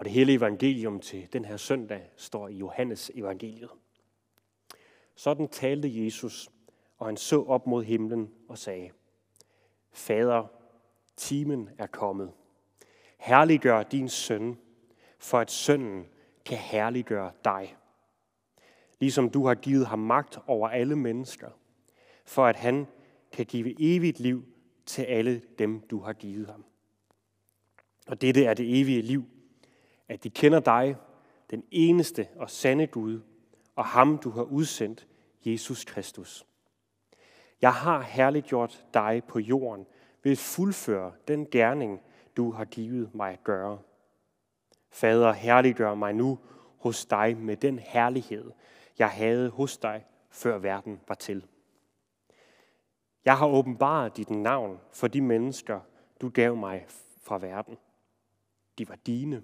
Og det hele evangelium til den her søndag står i Johannes evangeliet. Sådan talte Jesus, og han så op mod himlen og sagde, Fader, timen er kommet. Herliggør din søn, for at sønnen kan herliggøre dig. Ligesom du har givet ham magt over alle mennesker, for at han kan give evigt liv til alle dem, du har givet ham. Og dette er det evige liv, at de kender dig, den eneste og sande Gud, og ham, du har udsendt, Jesus Kristus. Jeg har herligt gjort dig på jorden ved at fuldføre den gerning, du har givet mig at gøre. Fader, herliggør mig nu hos dig med den herlighed, jeg havde hos dig, før verden var til. Jeg har åbenbaret dit navn for de mennesker, du gav mig fra verden. De var dine,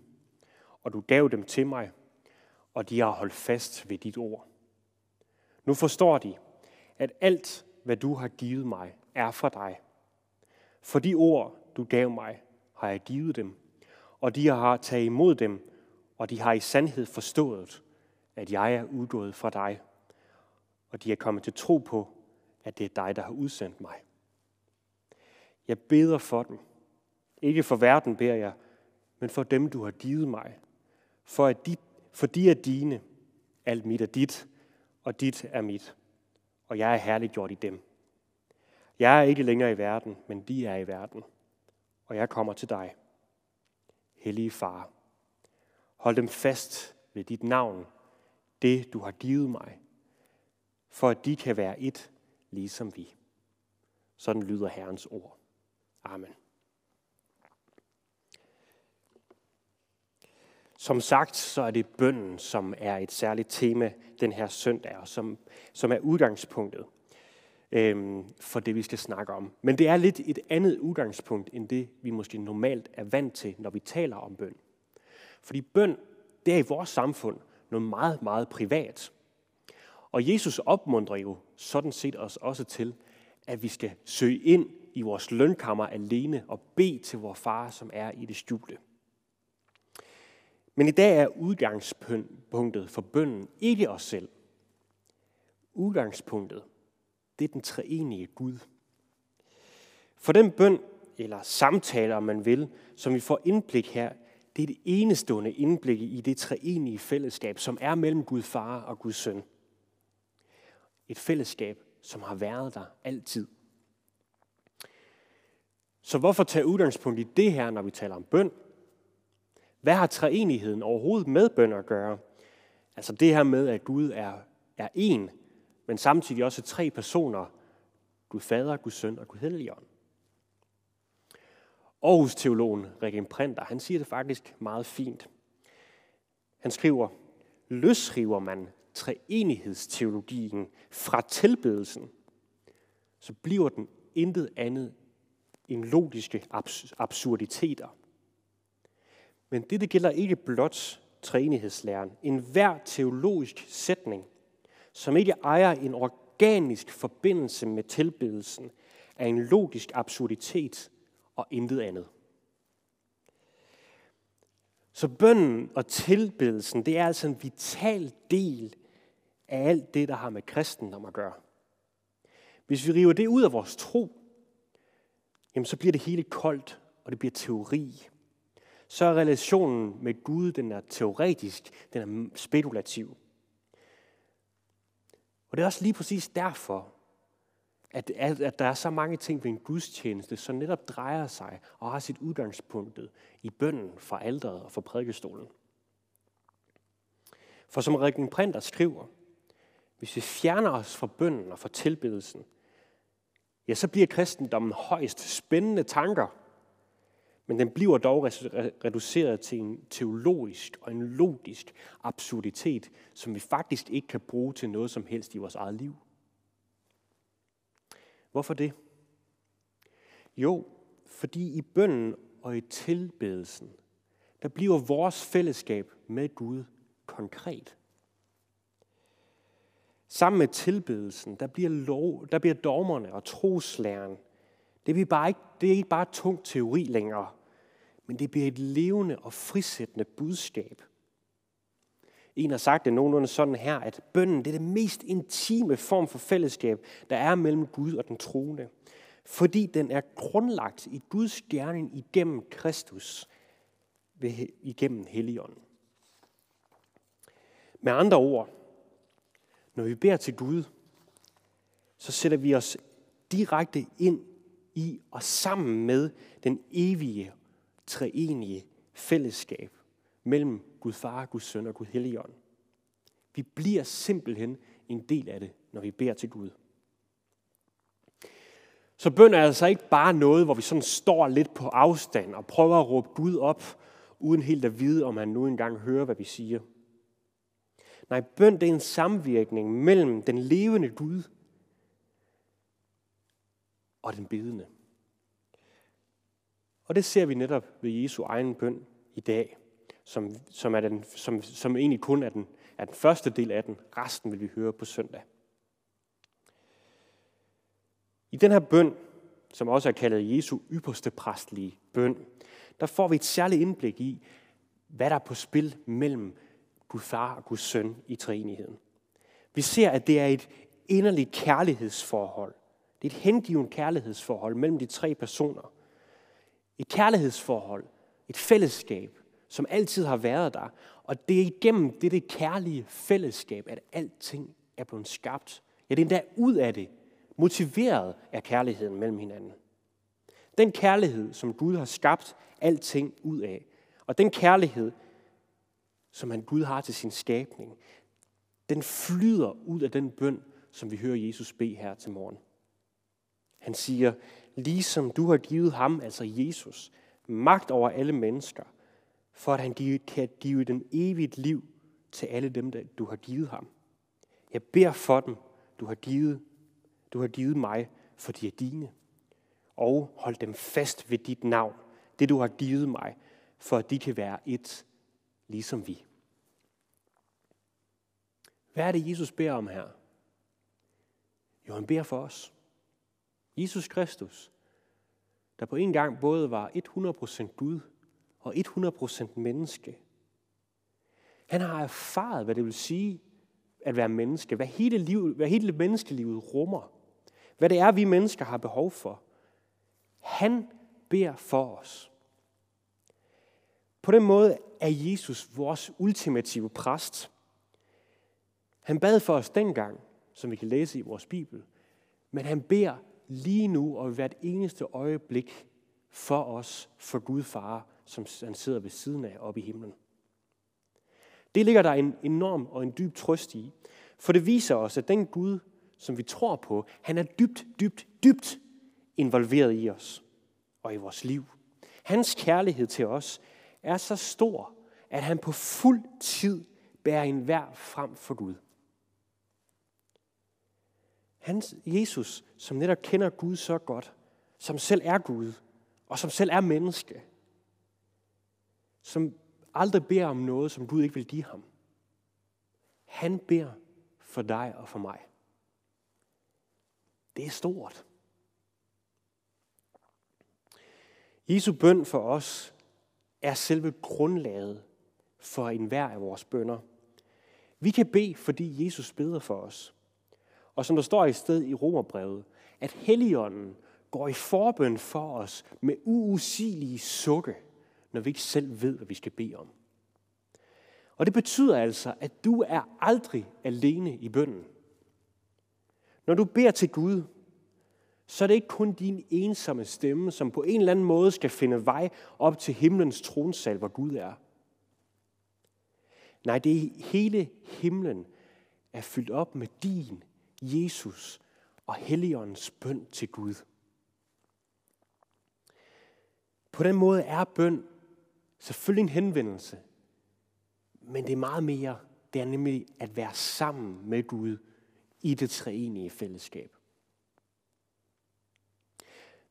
og du gav dem til mig, og de har holdt fast ved dit ord. Nu forstår de, at alt, hvad du har givet mig, er for dig. For de ord, du gav mig, har jeg givet dem, og de har taget imod dem, og de har i sandhed forstået, at jeg er udgået fra dig, og de er kommet til tro på, at det er dig, der har udsendt mig. Jeg beder for dem. Ikke for verden beder jeg, men for dem, du har givet mig. For, at de, for de er dine. Alt mit er dit, og dit er mit. Og jeg er herliggjort i dem. Jeg er ikke længere i verden, men de er i verden. Og jeg kommer til dig. Hellige far, hold dem fast ved dit navn, det du har givet mig, for at de kan være et, ligesom vi. Sådan lyder Herrens ord. Amen. Som sagt, så er det bønden, som er et særligt tema den her søndag, og som, som er udgangspunktet øhm, for det, vi skal snakke om. Men det er lidt et andet udgangspunkt, end det, vi måske normalt er vant til, når vi taler om bøn. Fordi bøn, det er i vores samfund noget meget, meget privat. Og Jesus opmuntrer jo sådan set os også til, at vi skal søge ind i vores lønkammer alene og bede til vor far, som er i det skjulte. Men i dag er udgangspunktet for bønnen ikke os selv. Udgangspunktet, det er den treenige Gud. For den bøn, eller samtale, om man vil, som vi får indblik her, det er det enestående indblik i det treenige fællesskab, som er mellem Gud far og Guds søn. Et fællesskab, som har været der altid. Så hvorfor tage udgangspunkt i det her, når vi taler om bøn? Hvad har treenigheden overhovedet med bøn at gøre? Altså det her med, at Gud er, er en, men samtidig også tre personer. Gud Fader, Gud Søn og Gud Helligånd. Aarhus teologen Regen Printer, han siger det faktisk meget fint. Han skriver, løsriver man treenighedsteologien fra tilbedelsen, så bliver den intet andet end logiske absurditeter. Men det, det gælder ikke blot træenighedslæren. En hver teologisk sætning, som ikke ejer en organisk forbindelse med tilbedelsen, er en logisk absurditet og intet andet. Så bønden og tilbedelsen, det er altså en vital del af alt det, der har med kristendom at gøre. Hvis vi river det ud af vores tro, jamen så bliver det hele koldt, og det bliver teori så er relationen med Gud, den er teoretisk, den er spekulativ. Og det er også lige præcis derfor, at, at der er så mange ting ved en gudstjeneste, som netop drejer sig og har sit udgangspunkt i bønden fra alderet og fra prædikestolen. For som Rikken Printer skriver, hvis vi fjerner os fra bønden og fra tilbedelsen, ja, så bliver kristendommen højst spændende tanker – men den bliver dog reduceret til en teologisk og en logisk absurditet, som vi faktisk ikke kan bruge til noget som helst i vores eget liv. Hvorfor det? Jo, fordi i bønnen og i tilbedelsen, der bliver vores fællesskab med Gud konkret. Sammen med tilbedelsen, der bliver, lov, der bliver dogmerne og troslæren det er, bare ikke, det er ikke bare tung teori længere, men det bliver et levende og frisættende budskab. En har sagt det nogenlunde sådan her, at bønden det er det mest intime form for fællesskab, der er mellem Gud og den troende. Fordi den er grundlagt i Guds gerning igennem Kristus, igennem Helligånden. Med andre ord, når vi beder til Gud, så sætter vi os direkte ind i og sammen med den evige, treenige fællesskab mellem Gud Far, Gud Søn og Gud Helligånd. Vi bliver simpelthen en del af det, når vi beder til Gud. Så bøn er altså ikke bare noget, hvor vi sådan står lidt på afstand og prøver at råbe Gud op, uden helt at vide, om han nu engang hører, hvad vi siger. Nej, bøn det er en samvirkning mellem den levende Gud og den bedende. Og det ser vi netop ved Jesu egen bøn i dag, som, som, er den, som, som egentlig kun er den, er den første del af den. Resten vil vi høre på søndag. I den her bøn, som også er kaldet Jesu ypperste præstlige bøn, der får vi et særligt indblik i, hvad der er på spil mellem Gud far og Guds søn i treenigheden. Vi ser, at det er et inderligt kærlighedsforhold. Det er et hengivet kærlighedsforhold mellem de tre personer. Et kærlighedsforhold, et fællesskab, som altid har været der. Og det er igennem det kærlige fællesskab, at alting er blevet skabt. Ja, det er endda ud af det, motiveret af kærligheden mellem hinanden. Den kærlighed, som Gud har skabt alting ud af, og den kærlighed, som han Gud har til sin skabning, den flyder ud af den bøn, som vi hører Jesus bede her til morgen. Han siger, ligesom du har givet ham, altså Jesus, magt over alle mennesker, for at han kan give den evigt liv til alle dem, der du har givet ham. Jeg beder for dem, du har givet, du har givet mig, for de er dine. Og hold dem fast ved dit navn, det du har givet mig, for at de kan være et, ligesom vi. Hvad er det, Jesus beder om her? Jo, han beder for os. Jesus Kristus, der på en gang både var 100% Gud og 100% menneske. Han har erfaret, hvad det vil sige at være menneske, hvad hele, livet, hvad hele menneskelivet rummer, hvad det er, vi mennesker har behov for. Han beder for os. På den måde er Jesus vores ultimative præst. Han bad for os dengang, som vi kan læse i vores Bibel, men han beder lige nu og hvert eneste øjeblik for os, for Gud far, som han sidder ved siden af oppe i himlen. Det ligger der en enorm og en dyb trøst i, for det viser os, at den Gud, som vi tror på, han er dybt, dybt, dybt involveret i os og i vores liv. Hans kærlighed til os er så stor, at han på fuld tid bærer en vær frem for Gud. Hans Jesus, som netop kender Gud så godt, som selv er Gud, og som selv er menneske, som aldrig beder om noget, som Gud ikke vil give ham. Han beder for dig og for mig. Det er stort. Jesu bøn for os er selve grundlaget for enhver af vores bønder. Vi kan bede, fordi Jesus beder for os. Og som der står i sted i Romerbrevet, at Helligånden går i forbøn for os med uusigelige sukke, når vi ikke selv ved, hvad vi skal bede om. Og det betyder altså, at du er aldrig alene i bønden. Når du beder til Gud, så er det ikke kun din ensomme stemme, som på en eller anden måde skal finde vej op til himlens tronsal, hvor Gud er. Nej, det er hele himlen er fyldt op med din, Jesus og Helligåndens bøn til Gud. På den måde er bøn selvfølgelig en henvendelse, men det er meget mere. Det er nemlig at være sammen med Gud i det treenige fællesskab.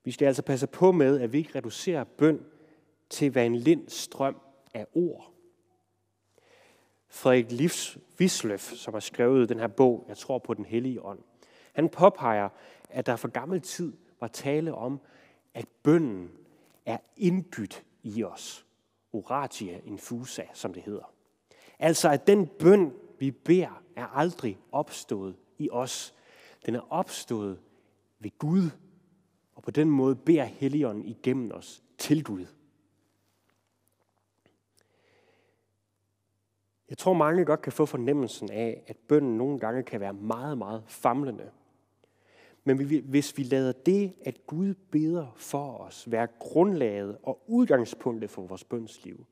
Vi skal altså passe på med, at vi ikke reducerer bøn til at være en lind strøm af ord. Frederik Livs Wisløf, som har skrevet den her bog, Jeg tror på den hellige ånd, han påpeger, at der for gammel tid var tale om, at bønnen er indbydt i os. Oratia infusa, som det hedder. Altså at den bøn, vi beder, er aldrig opstået i os. Den er opstået ved Gud, og på den måde beder Helligånden igennem os til Gud. Jeg tror, mange godt kan få fornemmelsen af, at bønnen nogle gange kan være meget, meget famlende. Men hvis vi lader det, at Gud beder for os, være grundlaget og udgangspunktet for vores bønsliv,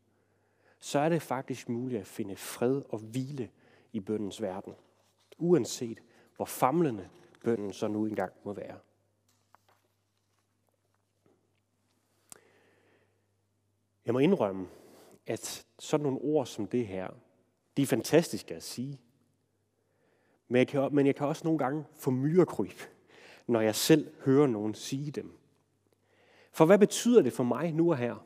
så er det faktisk muligt at finde fred og hvile i bøndens verden, uanset hvor famlende bønden så nu engang må være. Jeg må indrømme, at sådan nogle ord som det her, de er fantastiske at sige. Men jeg kan, men jeg kan også nogle gange få myrekryb, når jeg selv hører nogen sige dem. For hvad betyder det for mig nu og her?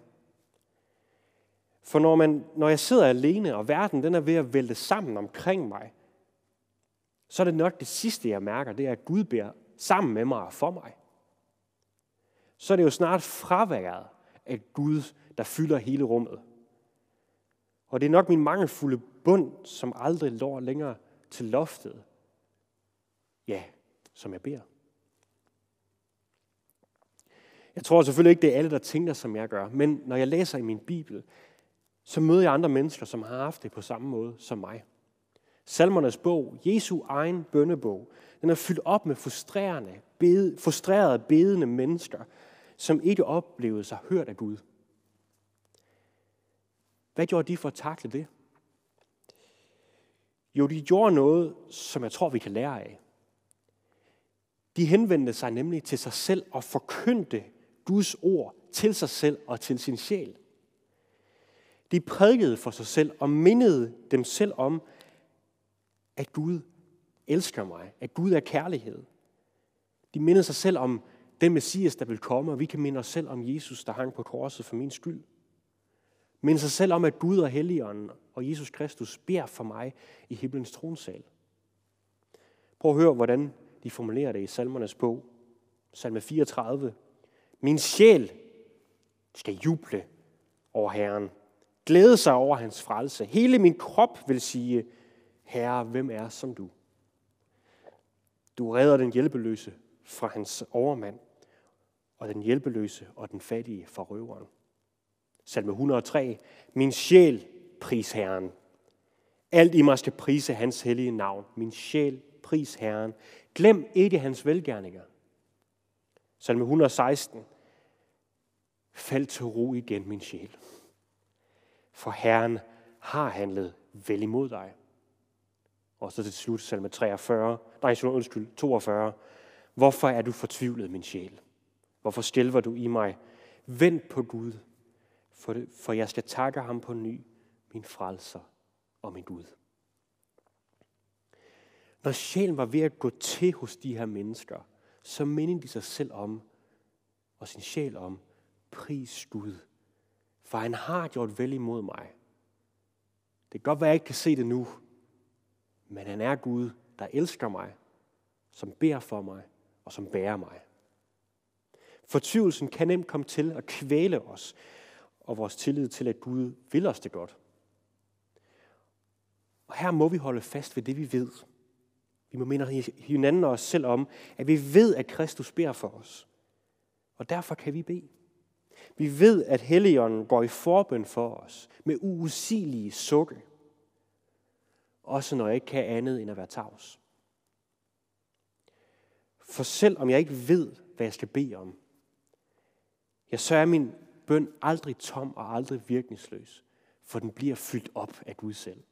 For når, man, når jeg sidder alene, og verden den er ved at vælte sammen omkring mig, så er det nok det sidste, jeg mærker, det er, at Gud beder sammen med mig og for mig. Så er det jo snart fraværet af Gud, der fylder hele rummet. Og det er nok min mangelfulde bund, som aldrig lår længere til loftet. Ja, som jeg beder. Jeg tror selvfølgelig ikke, det er alle, der tænker, som jeg gør. Men når jeg læser i min Bibel, så møder jeg andre mennesker, som har haft det på samme måde som mig. Salmernes bog, Jesu egen bønnebog, den er fyldt op med frustrerende, bede, frustrerede, bedende mennesker, som ikke oplevede sig hørt af Gud. Hvad gjorde de for at takle det? Jo, de gjorde noget, som jeg tror, vi kan lære af. De henvendte sig nemlig til sig selv og forkyndte Guds ord til sig selv og til sin sjæl. De prædikede for sig selv og mindede dem selv om, at Gud elsker mig, at Gud er kærlighed. De mindede sig selv om den Messias, der vil komme, og vi kan minde os selv om Jesus, der hang på korset for min skyld. Mind sig selv om, at Gud og Helligånden og Jesus Kristus beder for mig i himlens tronsal. Prøv at høre, hvordan de formulerer det i salmernes bog. Salme 34. Min sjæl skal juble over Herren. Glæde sig over hans frelse. Hele min krop vil sige, Herre, hvem er som du? Du redder den hjælpeløse fra hans overmand, og den hjælpeløse og den fattige fra røveren. Salme 103. Min sjæl, pris Herren. Alt i mig skal prise hans hellige navn. Min sjæl, pris Herren. Glem ikke hans velgærninger. Salme 116. Fald til ro igen, min sjæl. For Herren har handlet vel imod dig. Og så til slut, salme 43, nej, undskyld, 42. Hvorfor er du fortvivlet, min sjæl? Hvorfor skælver du i mig? Vend på Gud, for, det, for jeg skal takke ham på ny, min frelser og min Gud. Når sjælen var ved at gå til hos de her mennesker, så mindede de sig selv om, og sin sjæl om, pris Gud, for han har gjort vel imod mig. Det kan godt være, at jeg ikke kan se det nu, men han er Gud, der elsker mig, som beder for mig og som bærer mig. Fortvivlelsen kan nemt komme til at kvæle os og vores tillid til, at Gud vil os det godt. Og her må vi holde fast ved det, vi ved. Vi må minde hinanden og os selv om, at vi ved, at Kristus beder for os. Og derfor kan vi bede. Vi ved, at Helligånden går i forbøn for os med uusigelige sukke. Også når jeg ikke kan andet end at være tavs. For selv om jeg ikke ved, hvad jeg skal bede om, ja, så er min bøn aldrig tom og aldrig virkningsløs, for den bliver fyldt op af Gud selv.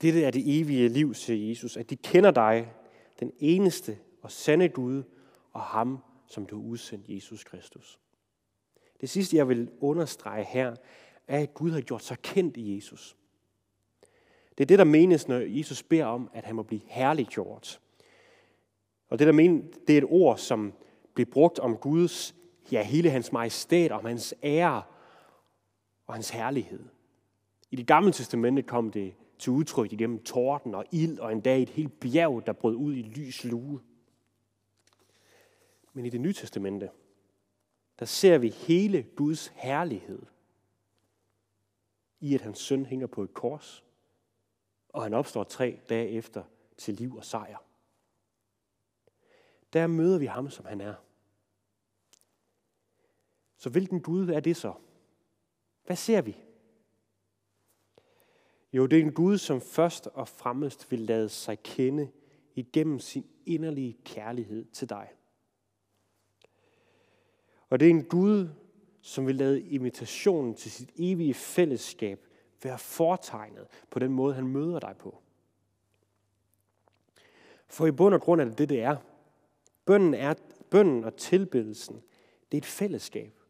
Dette er det evige liv, siger Jesus, at de kender dig, den eneste og sande Gud, og ham, som du har udsendt, Jesus Kristus. Det sidste, jeg vil understrege her, er, at Gud har gjort sig kendt i Jesus. Det er det, der menes, når Jesus beder om, at han må blive herliggjort. Og det, der menes, det er et ord, som blev brugt om Guds, ja, hele hans majestæt, om hans ære og hans herlighed. I det gamle testamente kom det til udtryk igennem torden og ild og en dag et helt bjerg, der brød ud i lys lue. Men i det nye testamente, der ser vi hele Guds herlighed i, at hans søn hænger på et kors, og han opstår tre dage efter til liv og sejr. Der møder vi ham, som han er. Så hvilken Gud er det så? Hvad ser vi? Jo, det er en Gud, som først og fremmest vil lade sig kende igennem sin inderlige kærlighed til dig. Og det er en Gud, som vil lade invitationen til sit evige fællesskab være fortegnet på den måde, han møder dig på. For i bund og grund er det det, det er. Bønden, er, bønden og tilbedelsen, det er et fællesskab.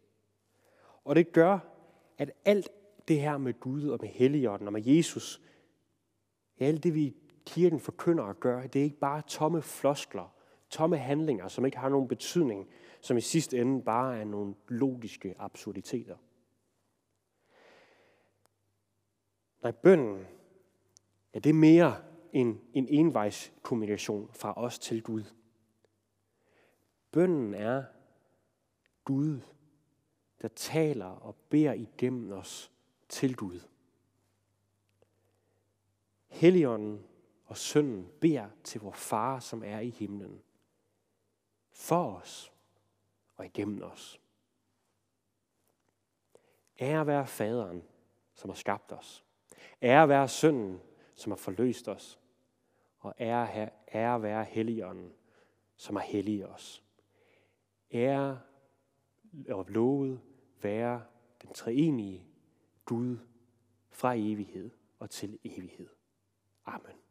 Og det gør, at alt det her med Gud og med Helligånden og med Jesus, ja, alt det vi kirken forkynder at gøre, det er ikke bare tomme floskler, tomme handlinger, som ikke har nogen betydning, som i sidste ende bare er nogle logiske absurditeter. Nej, bønden, ja, det er mere end en envejskommunikation fra os til Gud. Bønden er Gud, der taler og beder igennem os til Gud. Helligånden og sønnen beder til vor far, som er i himlen. For os og igennem os. Ære være faderen, som har skabt os. Ære være sønnen, som har forløst os. Og ære, ære være helligånden, som har helliget os. Ære og lovet være den treenige Gud fra evighed og til evighed. Amen.